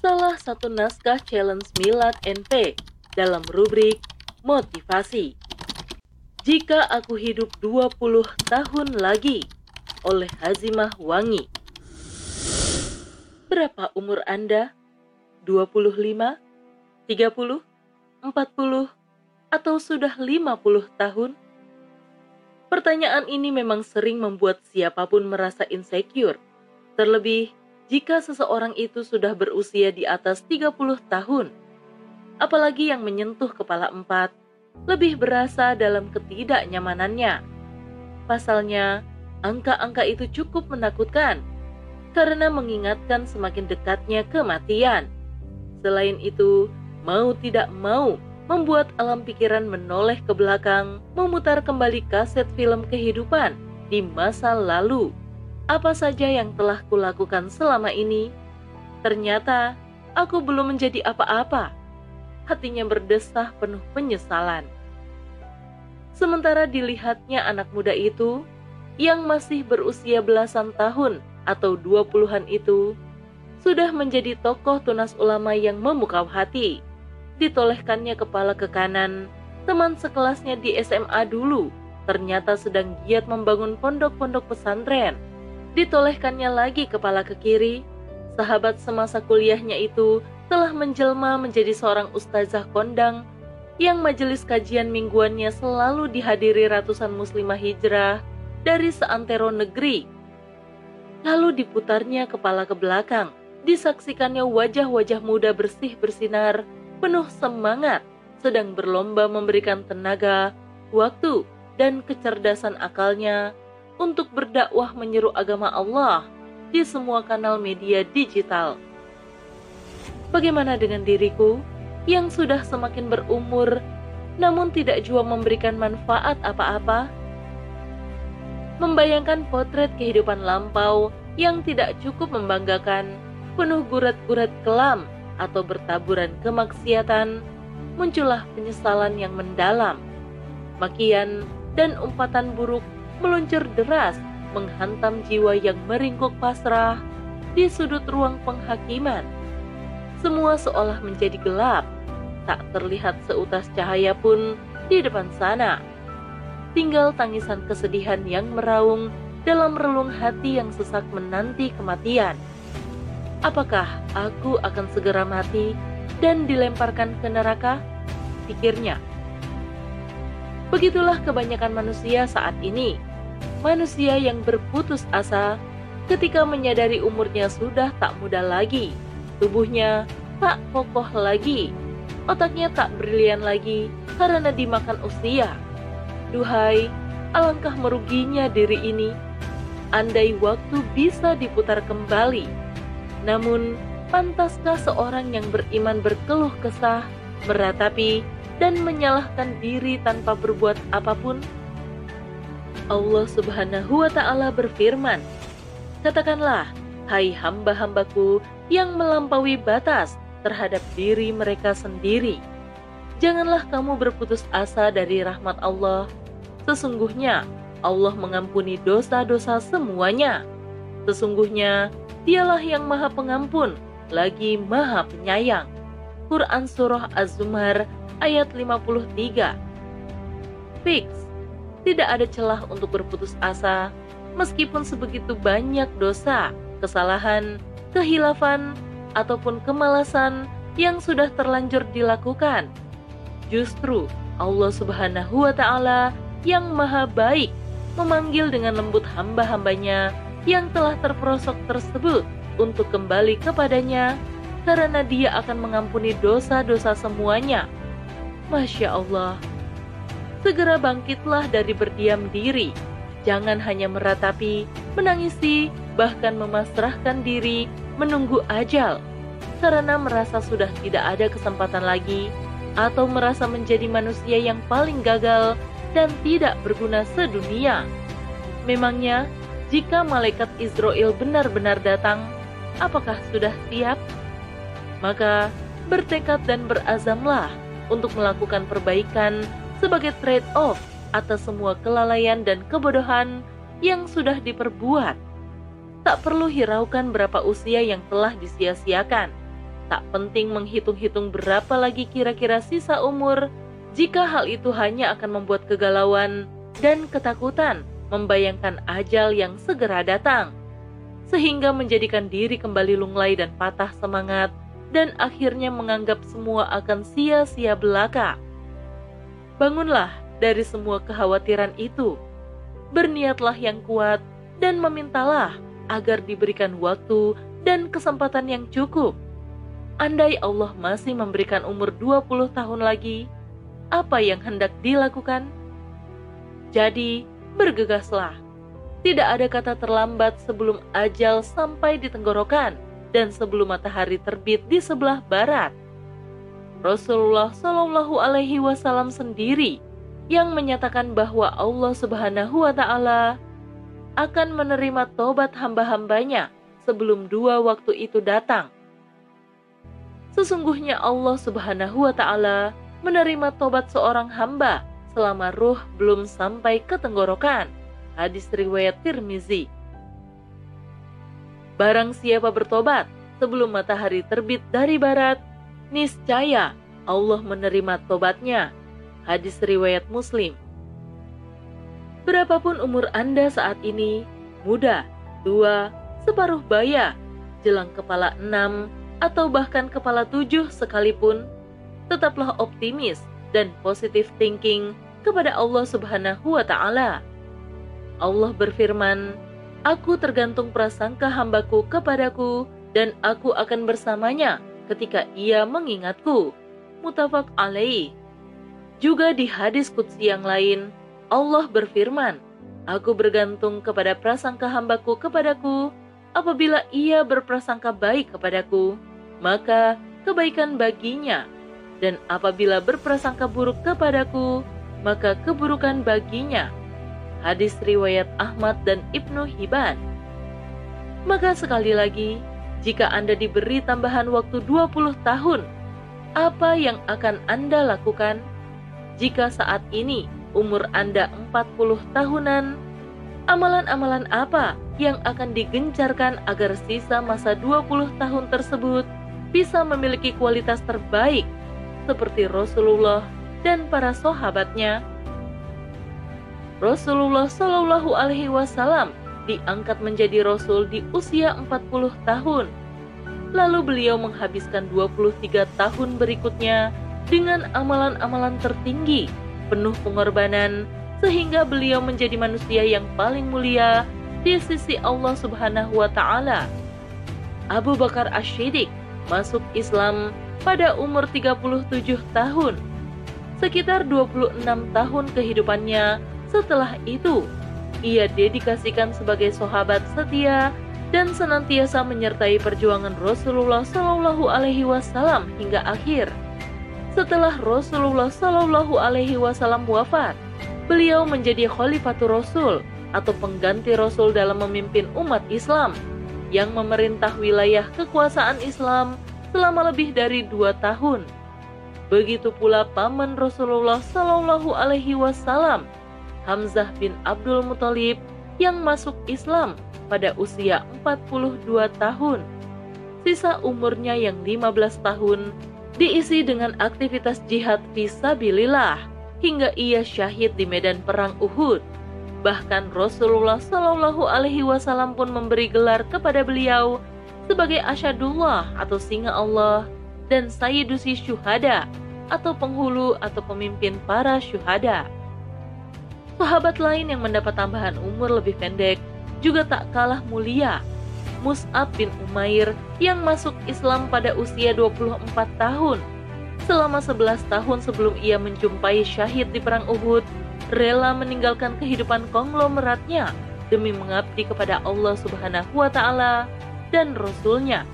salah satu naskah challenge Milad NP dalam rubrik motivasi. Jika aku hidup 20 tahun lagi oleh Hazimah Wangi. Berapa umur Anda? 25, 30, 40, atau sudah 50 tahun? Pertanyaan ini memang sering membuat siapa pun merasa insecure, terlebih jika seseorang itu sudah berusia di atas 30 tahun. Apalagi yang menyentuh kepala empat, lebih berasa dalam ketidaknyamanannya. Pasalnya, angka-angka itu cukup menakutkan karena mengingatkan semakin dekatnya kematian. Selain itu, mau tidak mau, membuat alam pikiran menoleh ke belakang, memutar kembali kaset film kehidupan di masa lalu. Apa saja yang telah kulakukan selama ini? Ternyata aku belum menjadi apa-apa. Hatinya berdesah penuh penyesalan. Sementara dilihatnya anak muda itu, yang masih berusia belasan tahun atau dua puluhan itu, sudah menjadi tokoh tunas ulama yang memukau hati ditolehkannya kepala ke kanan. Teman sekelasnya di SMA dulu ternyata sedang giat membangun pondok-pondok pesantren. Ditolehkannya lagi kepala ke kiri. Sahabat semasa kuliahnya itu telah menjelma menjadi seorang ustazah kondang yang majelis kajian mingguannya selalu dihadiri ratusan muslimah hijrah dari seantero negeri. Lalu diputarnya kepala ke belakang, disaksikannya wajah-wajah muda bersih bersinar penuh semangat, sedang berlomba memberikan tenaga, waktu, dan kecerdasan akalnya untuk berdakwah menyeru agama Allah di semua kanal media digital. Bagaimana dengan diriku yang sudah semakin berumur namun tidak jua memberikan manfaat apa-apa? Membayangkan potret kehidupan lampau yang tidak cukup membanggakan, penuh gurat-gurat kelam atau bertaburan kemaksiatan, muncullah penyesalan yang mendalam. Makian dan umpatan buruk meluncur deras menghantam jiwa yang meringkuk pasrah di sudut ruang penghakiman. Semua seolah menjadi gelap, tak terlihat seutas cahaya pun di depan sana. Tinggal tangisan kesedihan yang meraung dalam relung hati yang sesak menanti kematian. Apakah aku akan segera mati dan dilemparkan ke neraka? Pikirnya. Begitulah kebanyakan manusia saat ini. Manusia yang berputus asa ketika menyadari umurnya sudah tak muda lagi, tubuhnya tak kokoh lagi, otaknya tak brilian lagi karena dimakan usia. Duhai, alangkah meruginya diri ini. Andai waktu bisa diputar kembali, namun, pantaskah seorang yang beriman berkeluh kesah, meratapi, dan menyalahkan diri tanpa berbuat apa pun? Allah Subhanahu wa Ta'ala berfirman, "Katakanlah, hai hamba-hambaku yang melampaui batas terhadap diri mereka sendiri, janganlah kamu berputus asa dari rahmat Allah. Sesungguhnya Allah mengampuni dosa-dosa semuanya. Sesungguhnya Dialah yang maha pengampun, lagi maha penyayang. Quran Surah Az-Zumar ayat 53 Fix, tidak ada celah untuk berputus asa, meskipun sebegitu banyak dosa, kesalahan, kehilafan, ataupun kemalasan yang sudah terlanjur dilakukan. Justru Allah Subhanahu wa Ta'ala yang Maha Baik memanggil dengan lembut hamba-hambanya yang telah terperosok tersebut untuk kembali kepadanya karena dia akan mengampuni dosa-dosa semuanya. Masya Allah. Segera bangkitlah dari berdiam diri. Jangan hanya meratapi, menangisi, bahkan memasrahkan diri menunggu ajal karena merasa sudah tidak ada kesempatan lagi atau merasa menjadi manusia yang paling gagal dan tidak berguna sedunia. Memangnya jika malaikat Israel benar-benar datang, apakah sudah siap? Maka bertekad dan berazamlah untuk melakukan perbaikan sebagai trade-off atas semua kelalaian dan kebodohan yang sudah diperbuat. Tak perlu hiraukan berapa usia yang telah disia-siakan. tak penting menghitung-hitung berapa lagi kira-kira sisa umur, jika hal itu hanya akan membuat kegalauan dan ketakutan membayangkan ajal yang segera datang, sehingga menjadikan diri kembali lunglai dan patah semangat, dan akhirnya menganggap semua akan sia-sia belaka. Bangunlah dari semua kekhawatiran itu, berniatlah yang kuat, dan memintalah agar diberikan waktu dan kesempatan yang cukup. Andai Allah masih memberikan umur 20 tahun lagi, apa yang hendak dilakukan? Jadi, bergegaslah. Tidak ada kata terlambat sebelum ajal sampai di tenggorokan dan sebelum matahari terbit di sebelah barat. Rasulullah Shallallahu Alaihi Wasallam sendiri yang menyatakan bahwa Allah Subhanahu Wa Taala akan menerima tobat hamba-hambanya sebelum dua waktu itu datang. Sesungguhnya Allah Subhanahu wa taala menerima tobat seorang hamba selama ruh belum sampai ke tenggorokan. Hadis riwayat Tirmizi. Barang siapa bertobat sebelum matahari terbit dari barat, niscaya Allah menerima tobatnya. Hadis riwayat Muslim. Berapapun umur Anda saat ini, muda, tua, separuh baya, jelang kepala enam, atau bahkan kepala tujuh sekalipun, tetaplah optimis dan positive thinking kepada Allah Subhanahu wa Ta'ala. Allah berfirman, "Aku tergantung prasangka hambaku kepadaku, dan aku akan bersamanya ketika ia mengingatku." Mutafak alaih. Juga di hadis kutsi yang lain, Allah berfirman, Aku bergantung kepada prasangka hambaku kepadaku, apabila ia berprasangka baik kepadaku, maka kebaikan baginya dan apabila berprasangka buruk kepadaku, maka keburukan baginya. Hadis riwayat Ahmad dan Ibnu Hibban. Maka sekali lagi, jika Anda diberi tambahan waktu 20 tahun, apa yang akan Anda lakukan? Jika saat ini umur Anda 40 tahunan, amalan-amalan apa yang akan digencarkan agar sisa masa 20 tahun tersebut bisa memiliki kualitas terbaik seperti Rasulullah dan para sahabatnya. Rasulullah Shallallahu Alaihi Wasallam diangkat menjadi Rasul di usia 40 tahun. Lalu beliau menghabiskan 23 tahun berikutnya dengan amalan-amalan tertinggi, penuh pengorbanan, sehingga beliau menjadi manusia yang paling mulia di sisi Allah Subhanahu wa Ta'ala. Abu Bakar Ash-Shiddiq masuk Islam pada umur 37 tahun. Sekitar 26 tahun kehidupannya setelah itu, ia dedikasikan sebagai sahabat setia dan senantiasa menyertai perjuangan Rasulullah Shallallahu Alaihi Wasallam hingga akhir. Setelah Rasulullah Shallallahu Alaihi Wasallam wafat, beliau menjadi Khalifatul Rasul atau pengganti Rasul dalam memimpin umat Islam yang memerintah wilayah kekuasaan Islam selama lebih dari dua tahun. Begitu pula paman Rasulullah Shallallahu Alaihi Wasallam, Hamzah bin Abdul Muthalib yang masuk Islam pada usia 42 tahun. Sisa umurnya yang 15 tahun diisi dengan aktivitas jihad visabilillah hingga ia syahid di medan perang Uhud. Bahkan Rasulullah Shallallahu Alaihi Wasallam pun memberi gelar kepada beliau sebagai asyadullah atau singa Allah dan sayyidusi syuhada atau penghulu atau pemimpin para syuhada. Sahabat lain yang mendapat tambahan umur lebih pendek juga tak kalah mulia. Mus'ab bin Umair yang masuk Islam pada usia 24 tahun. Selama 11 tahun sebelum ia menjumpai syahid di perang Uhud, rela meninggalkan kehidupan konglomeratnya demi mengabdi kepada Allah Subhanahu wa taala dan Rasulnya.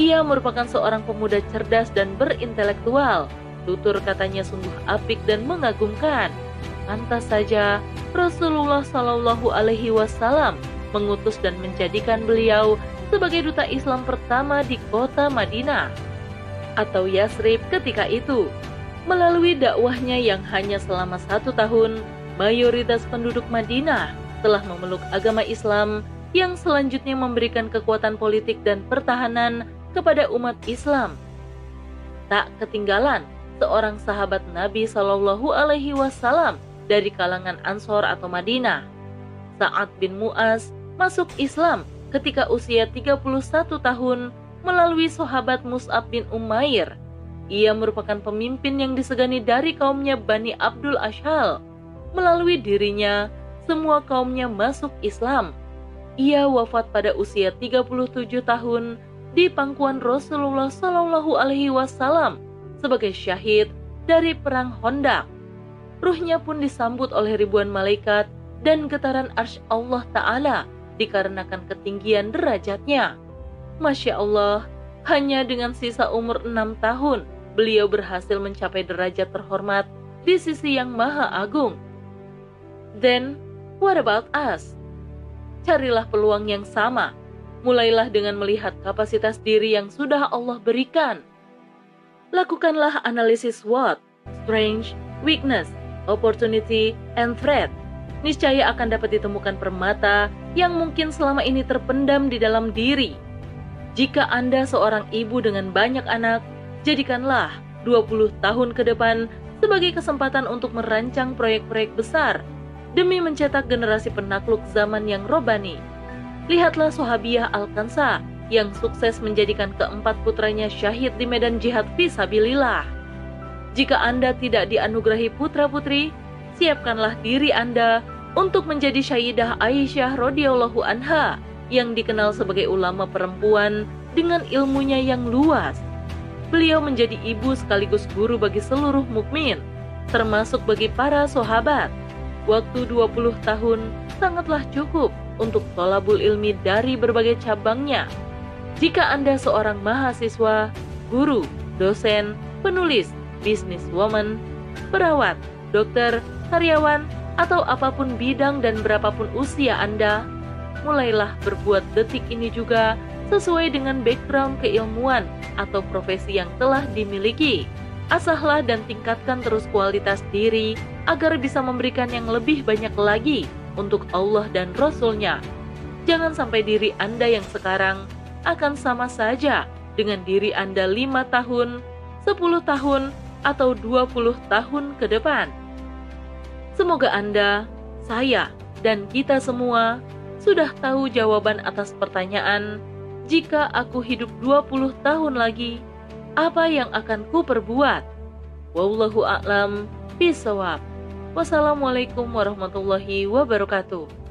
Ia merupakan seorang pemuda cerdas dan berintelektual. Tutur katanya sungguh apik dan mengagumkan. Pantas saja Rasulullah Shallallahu Alaihi Wasallam mengutus dan menjadikan beliau sebagai duta Islam pertama di kota Madinah atau Yasrib ketika itu. Melalui dakwahnya yang hanya selama satu tahun, mayoritas penduduk Madinah telah memeluk agama Islam yang selanjutnya memberikan kekuatan politik dan pertahanan kepada umat Islam. Tak ketinggalan seorang sahabat Nabi Shallallahu Alaihi Wasallam dari kalangan Ansor atau Madinah. Sa'ad bin Mu'az masuk Islam ketika usia 31 tahun melalui sahabat Mus'ab bin Umair. Ia merupakan pemimpin yang disegani dari kaumnya Bani Abdul Ashal. Melalui dirinya, semua kaumnya masuk Islam. Ia wafat pada usia 37 tahun di pangkuan Rasulullah Shallallahu Alaihi Wasallam sebagai syahid dari perang Hondak. Ruhnya pun disambut oleh ribuan malaikat dan getaran arsy Allah Ta'ala dikarenakan ketinggian derajatnya. Masya Allah, hanya dengan sisa umur enam tahun, beliau berhasil mencapai derajat terhormat di sisi yang maha agung. Then, what about us? Carilah peluang yang sama. Mulailah dengan melihat kapasitas diri yang sudah Allah berikan. Lakukanlah analisis SWOT, strength, weakness, opportunity, and threat. Niscaya akan dapat ditemukan permata yang mungkin selama ini terpendam di dalam diri. Jika Anda seorang ibu dengan banyak anak, jadikanlah 20 tahun ke depan sebagai kesempatan untuk merancang proyek-proyek besar demi mencetak generasi penakluk zaman yang robani. Lihatlah Sohabiah Al-Kansa yang sukses menjadikan keempat putranya syahid di medan jihad visabilillah. Jika Anda tidak dianugerahi putra-putri, siapkanlah diri Anda untuk menjadi Syahidah Aisyah radhiyallahu anha yang dikenal sebagai ulama perempuan dengan ilmunya yang luas. Beliau menjadi ibu sekaligus guru bagi seluruh mukmin, termasuk bagi para sahabat. Waktu 20 tahun sangatlah cukup untuk tolabul ilmi dari berbagai cabangnya. Jika Anda seorang mahasiswa, guru, dosen, penulis, businesswoman, perawat, dokter, karyawan, atau apa pun bidang dan berapapun usia Anda, mulailah berbuat detik ini juga sesuai dengan background keilmuan atau profesi yang telah dimiliki. Asahlah dan tingkatkan terus kualitas diri agar bisa memberikan yang lebih banyak lagi untuk Allah dan Rasul-Nya. Jangan sampai diri Anda yang sekarang akan sama saja dengan diri Anda lima tahun, 10 tahun, atau 20 tahun ke depan. Semoga Anda, saya, dan kita semua sudah tahu jawaban atas pertanyaan, jika aku hidup 20 tahun lagi, apa yang akan ku perbuat? Wallahu a'lam bisawab. Wassalamualaikum warahmatullahi wabarakatuh.